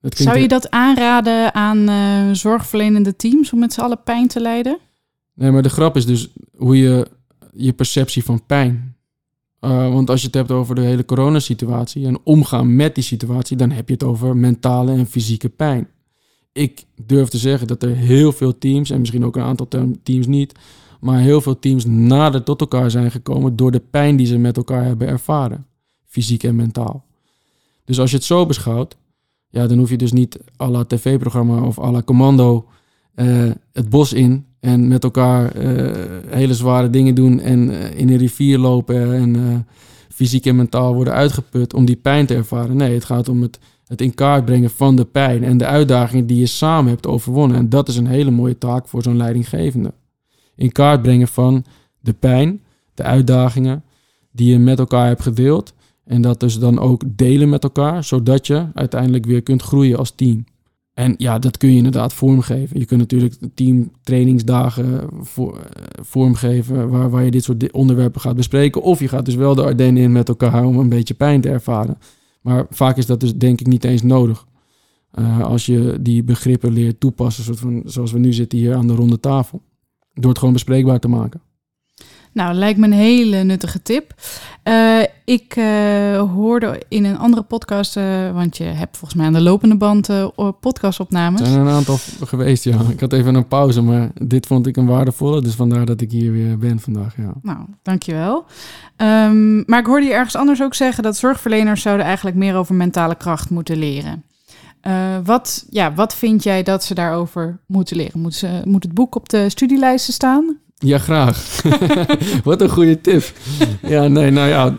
Zou je dat aanraden aan uh, zorgverlenende teams om met z'n allen pijn te lijden? Nee, maar de grap is dus hoe je je perceptie van pijn. Uh, want als je het hebt over de hele coronasituatie en omgaan met die situatie, dan heb je het over mentale en fysieke pijn ik durf te zeggen dat er heel veel teams, en misschien ook een aantal teams niet, maar heel veel teams nader tot elkaar zijn gekomen door de pijn die ze met elkaar hebben ervaren, fysiek en mentaal. Dus als je het zo beschouwt, ja, dan hoef je dus niet à la tv-programma of à la commando uh, het bos in en met elkaar uh, hele zware dingen doen en uh, in een rivier lopen en fysiek en mentaal worden uitgeput om die pijn te ervaren. Nee, het gaat om het het in kaart brengen van de pijn en de uitdagingen die je samen hebt overwonnen. En dat is een hele mooie taak voor zo'n leidinggevende. In kaart brengen van de pijn, de uitdagingen die je met elkaar hebt gedeeld. En dat dus dan ook delen met elkaar, zodat je uiteindelijk weer kunt groeien als team. En ja, dat kun je inderdaad vormgeven. Je kunt natuurlijk teamtrainingsdagen voor, eh, vormgeven waar, waar je dit soort onderwerpen gaat bespreken. Of je gaat dus wel de Ardennen in met elkaar om een beetje pijn te ervaren. Maar vaak is dat dus denk ik niet eens nodig. Uh, als je die begrippen leert toepassen, soort van, zoals we nu zitten hier aan de ronde tafel. Door het gewoon bespreekbaar te maken. Nou, lijkt me een hele nuttige tip. Uh, ik uh, hoorde in een andere podcast, uh, want je hebt volgens mij aan de lopende band podcastopnames. Er zijn een aantal geweest, ja. Ik had even een pauze, maar dit vond ik een waardevolle. Dus vandaar dat ik hier weer ben vandaag, ja. Nou, dankjewel. Um, maar ik hoorde je ergens anders ook zeggen dat zorgverleners zouden eigenlijk meer over mentale kracht moeten leren. wat, ja, wat vind jij dat ze daarover moeten leren? Moet, ze, moet het boek op de studielijsten staan? Ja, graag. Wat een goede tip. ja, nee, nou ja,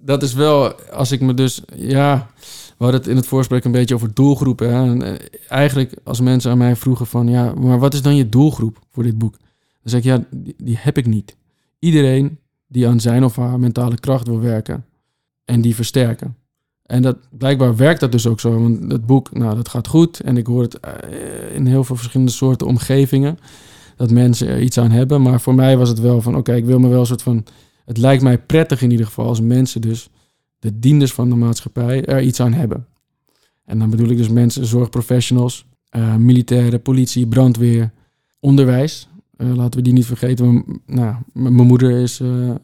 dat is wel, als ik me dus, ja, we hadden het in het voorsprek een beetje over doelgroepen. Hè? Eh, eigenlijk als mensen aan mij vroegen van... ja, maar wat is dan je doelgroep voor dit boek? Dan zeg ik, ja, die, heb ik niet. Iedereen die aan zijn of haar mentale kracht wil werken en die versterken. En dat, blijkbaar werkt dat dus ook zo. Want het boek, nou, dat gaat goed. En ik hoor het eh, in heel veel verschillende soorten omgevingen. Dat mensen er iets aan hebben. Maar voor mij was het wel van, oké, ik wil me wel een soort van... Het lijkt mij prettig in ieder geval als mensen dus, de dienders van de maatschappij, er iets aan hebben. En dan bedoel ik dus mensen, zorgprofessionals, uh, militairen, politie, brandweer, onderwijs. Uh, laten we die niet vergeten. nou, mijn moeder is uh,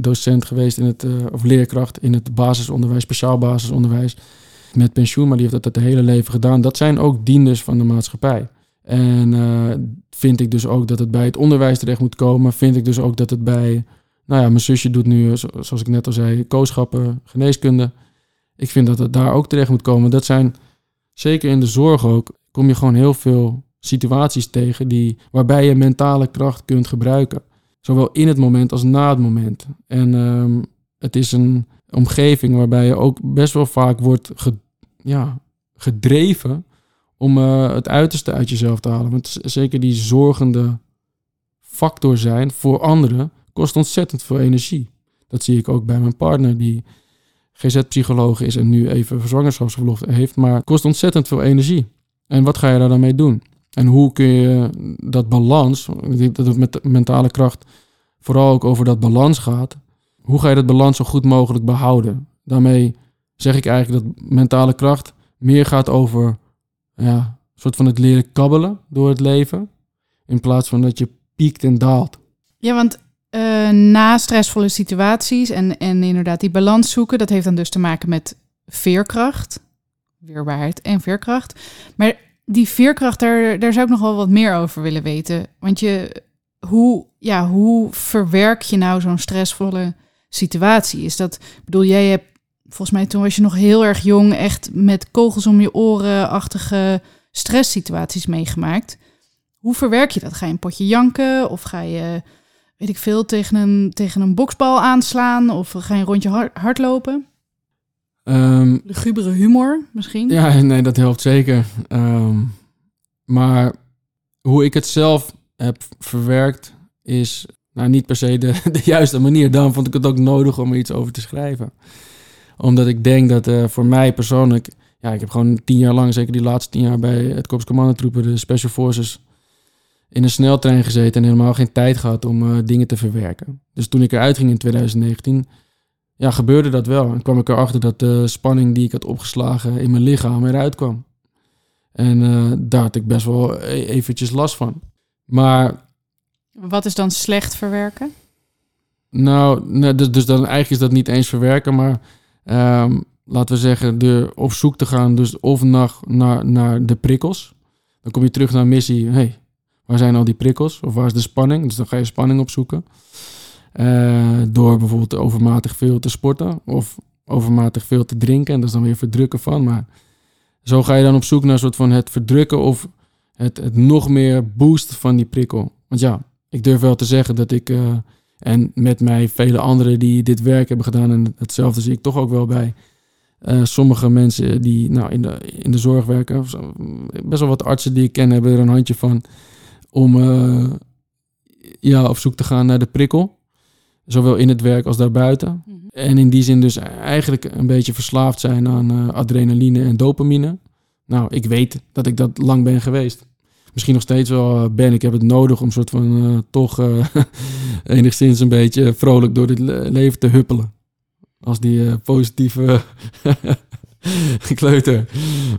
docent geweest in het, of leerkracht in het basisonderwijs, speciaal basisonderwijs. Met pensioen, maar die heeft dat het hele leven gedaan. Dat zijn ook dienders van de maatschappij. En vind ik dus ook dat het bij het onderwijs terecht moet komen. Vind ik dus ook dat het bij, nou ja, mijn zusje doet nu, zoals ik net al zei, kooschappen, geneeskunde. Ik vind dat het daar ook terecht moet komen. Dat zijn, zeker in de zorg ook, kom je gewoon heel veel situaties tegen die, waarbij je mentale kracht kunt gebruiken. Zowel in het moment als na het moment. En um, het is een omgeving waarbij je ook best wel vaak wordt ja, gedreven om uh, het uiterste uit jezelf te halen. Want zeker die zorgende factor zijn voor anderen kost ontzettend veel energie. Dat zie ik ook bij mijn partner die GZ-psycholoog is en nu even zwangerschapsverlof heeft, maar kost ontzettend veel energie. En wat ga je daar dan mee doen? En hoe kun je dat balans, dat het met mentale kracht vooral ook over dat balans gaat. Hoe ga je dat balans zo goed mogelijk behouden? Daarmee zeg ik eigenlijk dat mentale kracht meer gaat over ja, soort van het leren kabbelen door het leven. In plaats van dat je piekt en daalt. Ja, want uh, na stressvolle situaties en, en inderdaad die balans zoeken, dat heeft dan dus te maken met veerkracht, weerbaarheid en veerkracht. Maar die veerkracht, daar, daar zou ik nog wel wat meer over willen weten. Want je, hoe, ja, hoe verwerk je nou zo'n stressvolle situatie? Is dat, bedoel, jij hebt volgens mij toen was je nog heel erg jong, echt met kogels om je oren-achtige stresssituaties meegemaakt. Hoe verwerk je dat? Ga je een potje janken of ga je, weet ik veel, tegen een, tegen een boksbal aanslaan of ga je een rondje hardlopen? Um, Lugubere humor misschien? Ja, nee, dat helpt zeker. Um, maar hoe ik het zelf heb verwerkt is nou, niet per se de, de juiste manier. Daarom vond ik het ook nodig om er iets over te schrijven. Omdat ik denk dat uh, voor mij persoonlijk... Ja, ik heb gewoon tien jaar lang, zeker die laatste tien jaar... bij het Korps Commandotroepen, de Special Forces... in een sneltrein gezeten en helemaal geen tijd gehad om uh, dingen te verwerken. Dus toen ik eruit ging in 2019 ja, gebeurde dat wel. En kwam ik erachter dat de spanning die ik had opgeslagen in mijn lichaam eruit kwam. En uh, daar had ik best wel e-, eventjes last van. Maar... Wat is dan slecht verwerken? Nou, nee, dus, dus dan eigenlijk is dat niet eens verwerken, maar um, laten we zeggen, de, op zoek te gaan, dus of naar, naar, de prikkels. Dan kom je terug naar missie. hey, waar zijn al die prikkels? Of waar is de spanning? Dus dan ga je spanning opzoeken. Uh, door bijvoorbeeld overmatig veel te sporten of overmatig veel te drinken. En dat is dan weer verdrukken van. Maar zo ga je dan op zoek naar een soort van het verdrukken of het, het nog meer boosten van die prikkel. Want ja, ik durf wel te zeggen dat ik, uh, en met mij vele anderen die dit werk hebben gedaan, en hetzelfde zie ik toch ook wel bij uh, sommige mensen die nou, in, de, in de zorg werken, best wel wat artsen die ik ken hebben er een handje van om ja, op zoek te gaan naar de prikkel. Zowel in het werk als daarbuiten. Mhm. En in die zin dus eigenlijk een beetje verslaafd zijn aan uh, adrenaline en dopamine. Nou, ik weet dat ik dat lang ben geweest. Misschien nog steeds wel eh, ben. Ik heb het nodig om soort van uh, toch enigszins een beetje vrolijk door dit leven te huppelen. Als die positieve kleuter.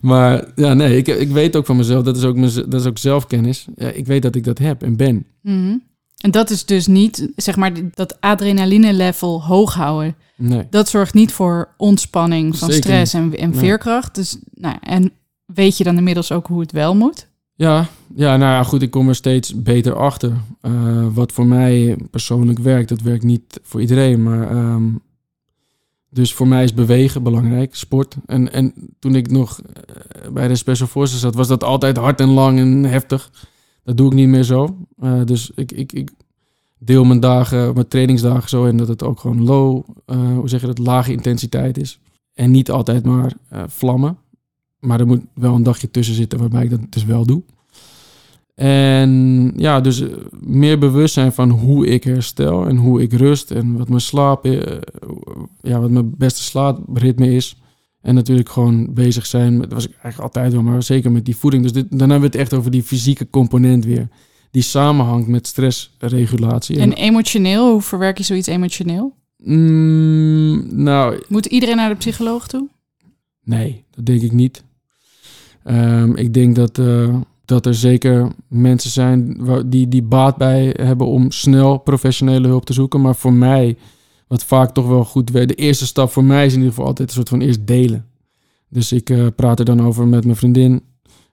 Maar ja, nee, ik, ik weet ook van mezelf, dat is ook, dat is ook zelfkennis. Ja, ik weet dat ik dat heb en ben. Mm en dat is dus niet, zeg maar, dat adrenaline-level hoog houden. Nee. Dat zorgt niet voor ontspanning van stress en, en veerkracht. Dus, nou, en weet je dan inmiddels ook hoe het wel moet? Ja, ja, nou ja, goed, ik kom er steeds beter achter. Uh, wat voor mij persoonlijk werkt, dat werkt niet voor iedereen. Maar um, dus voor mij is bewegen belangrijk, sport. En, en toen ik nog uh, bij de Special Forces zat, was dat altijd hard en lang en heftig. Dat doe ik niet meer zo. Uh, dus ik, ik, ik deel mijn dagen, mijn trainingsdagen zo in dat het ook gewoon low, hoe zeg je dat, lage intensiteit is. En niet altijd maar eh, vlammen. Maar er moet wel een dagje tussen zitten waarbij ik dat dus wel doe. En ja, dus eh, meer bewust zijn van hoe ik herstel en hoe ik rust en wat mijn slaap, eh, ja, wat mijn beste slaapritme is. En natuurlijk gewoon bezig zijn, met, dat was ik eigenlijk altijd wel, maar zeker met die voeding. Dus dit, dan hebben we het echt over die fysieke component weer. Die samenhangt met stressregulatie. En emotioneel, hoe verwerk je zoiets emotioneel? Mm, nou, Moet iedereen naar de psycholoog toe? Nee, dat denk ik niet. Ehm, ik denk dat, eh, dat er zeker mensen zijn die, die baat bij hebben om snel professionele hulp te zoeken. Maar voor mij, wat vaak toch wel goed werkt, de eerste stap voor mij is in ieder geval altijd een soort van eerst delen. Dus ik eh, praat er dan over met mijn vriendin,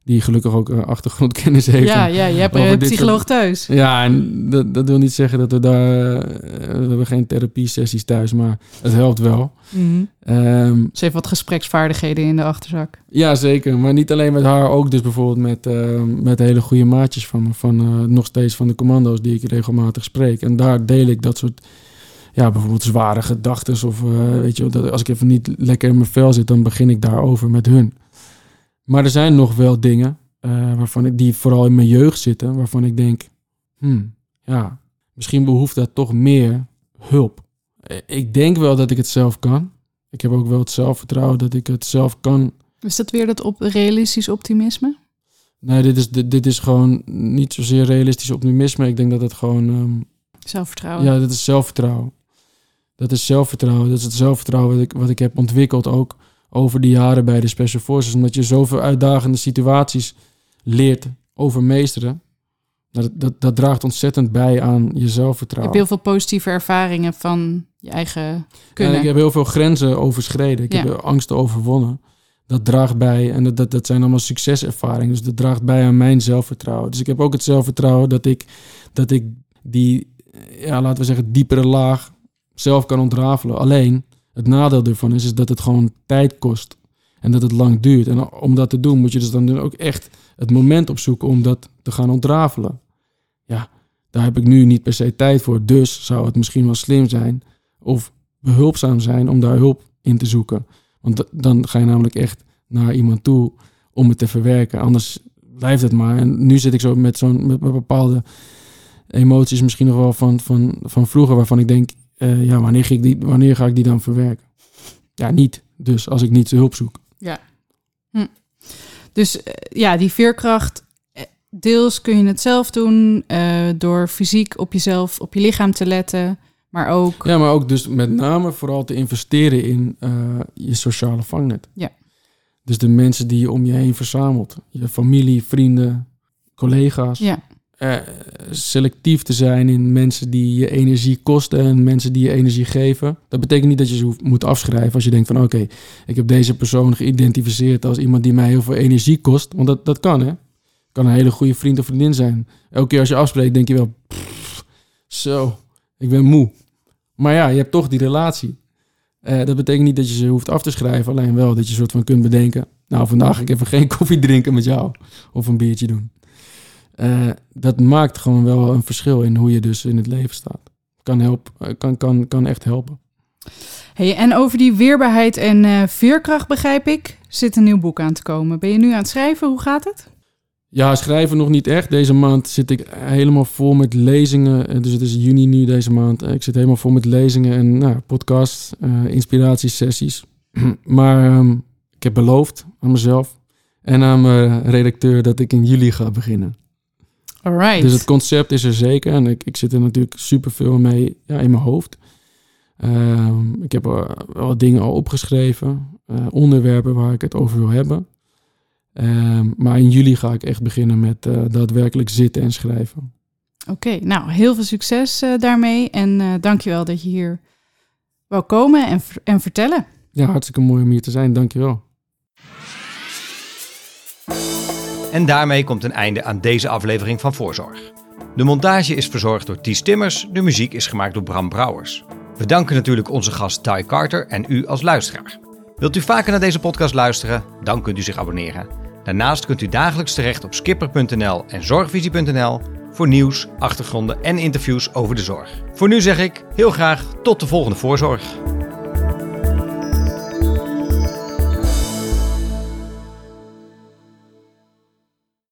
die gelukkig ook eh, achtergrondkennis heeft. Ja, ja, je hebt een psycholoog thuis. ja, en dat, dat wil niet zeggen dat we daar... eh, we hebben geen therapie-sessies thuis, maar het helpt wel. Mhm. Ehm, Ze heeft wat gespreksvaardigheden in de achterzak. Ja, zeker. Maar niet alleen met haar, ook dus bijvoorbeeld met, eh, met hele goede maatjes van me. Van, nog steeds van de commando's die ik regelmatig spreek. En daar deel ik dat soort, ja, bijvoorbeeld zware gedachten. Of weet je, dat als ik even niet lekker in mijn vel zit, dan begin ik daarover met hun. Maar er zijn nog wel dingen eh, waarvan ik, die vooral in mijn jeugd zitten, waarvan ik denk, hmm, ja, misschien behoeft dat toch meer hulp. Eh, Ik denk wel dat ik het zelf kan. Ik heb ook wel het zelfvertrouwen dat ik het zelf kan Is dat weer dat op realistisch optimisme? Nee, dit is, dit, dit is gewoon niet zozeer realistisch optimisme. Ik denk dat het gewoon... ehm, Zelfvertrouwen. ja, dat is zelfvertrouwen. Dat is zelfvertrouwen. Dat is het zelfvertrouwen wat ik, wat ik heb ontwikkeld ook over de jaren bij de Special Forces. Omdat je zoveel uitdagende situaties leert overmeesteren. Dat, dat, dat draagt ontzettend bij aan je Je zelfvertrouwen. hebt heel veel positieve ervaringen van je eigen kunnen. En ik heb heel veel grenzen overschreden. Ik Ja. heb angsten overwonnen. Dat draagt bij, en dat, dat, dat zijn allemaal succeservaringen. Dus dat draagt bij aan mijn zelfvertrouwen. Dus ik heb ook het zelfvertrouwen dat ik, dat ik die, ja, laten we zeggen, diepere laag zelf kan ontrafelen. Alleen, het nadeel ervan is, is dat het gewoon tijd kost. En dat het lang duurt. En om dat te doen, moet je dus dan ook echt het moment opzoeken om dat te gaan ontrafelen. Ja, daar heb ik nu niet per se tijd voor. Dus zou het misschien wel slim zijn of behulpzaam zijn om daar hulp in te zoeken. Want dan ga je namelijk echt naar iemand toe om het te verwerken. Anders blijft het maar. En nu zit ik zo met zo'n bepaalde emoties misschien nog wel van, van, van vroeger, waarvan ik denk, eh, ja, wanneer ga, ik die, wanneer ga ik die dan verwerken? Ja, niet. Dus als ik niet hulp zoek. Dus eh, ja, die veerkracht, eh, deels kun je het zelf doen door fysiek op jezelf, op je lichaam te letten, maar ook Ja, maar ook dus met name vooral te investeren in je sociale vangnet. Ja. Dus de mensen die je om je heen verzamelt. Je familie, vrienden, collega's. ja, eh, selectief te zijn in mensen die je energie kosten en mensen die je energie geven. Dat betekent niet dat je ze moet afschrijven als je denkt van oké, ik heb deze persoon geïdentificeerd als iemand die mij heel veel energie kost. Want dat, dat kan hè. Kan een hele goede vriend of vriendin zijn. Elke keer als je afspreekt denk je wel, "Pff, zo, ik ben moe. Maar ja, je hebt toch die relatie. Eh, dat betekent niet dat je ze hoeft af te schrijven, alleen wel dat je soort van kunt bedenken. Nou, vandaag ga ik even geen koffie drinken met jou of een biertje doen. Eh, dat maakt gewoon wel een verschil in hoe je dus in het leven staat. Kan, help, eh, kan, kan, kan echt helpen. Hey, en over die weerbaarheid en eh, veerkracht begrijp ik, zit een nieuw boek aan te komen. Ben je nu aan het schrijven? Hoe gaat het? Ja, schrijven nog niet echt. Deze maand zit ik helemaal vol met lezingen. Dus het is juni nu deze maand. Ik zit helemaal vol met lezingen en nou, podcasts, inspiratiesessies. maar ehm, ik heb beloofd aan mezelf en aan mijn redacteur dat ik in juli ga beginnen. Alright. Dus het concept is er zeker. En ik, ik zit er natuurlijk superveel mee ja, in mijn hoofd. Ehm, ik heb wel dingen al opgeschreven. eh, onderwerpen waar ik het over wil hebben. Ehm, maar in juli ga ik echt beginnen met eh, daadwerkelijk zitten en schrijven. Oké, nou heel veel succes eh, daarmee. En dankjewel dat je hier wou komen en, en vertellen. Ja, hartstikke mooi om hier te zijn. Dankjewel. En daarmee komt een einde aan deze aflevering van Voorzorg. De montage is verzorgd door Ties Timmers, de muziek is gemaakt door Bram Brouwers. We danken natuurlijk onze gast Ty Carter en u als luisteraar. Wilt u vaker naar deze podcast luisteren? Dan kunt u zich abonneren. Daarnaast kunt u dagelijks terecht op skipper.nl en zorgvisie.nl voor nieuws, achtergronden en interviews over de zorg. Voor nu zeg ik heel graag tot de volgende Voorzorg.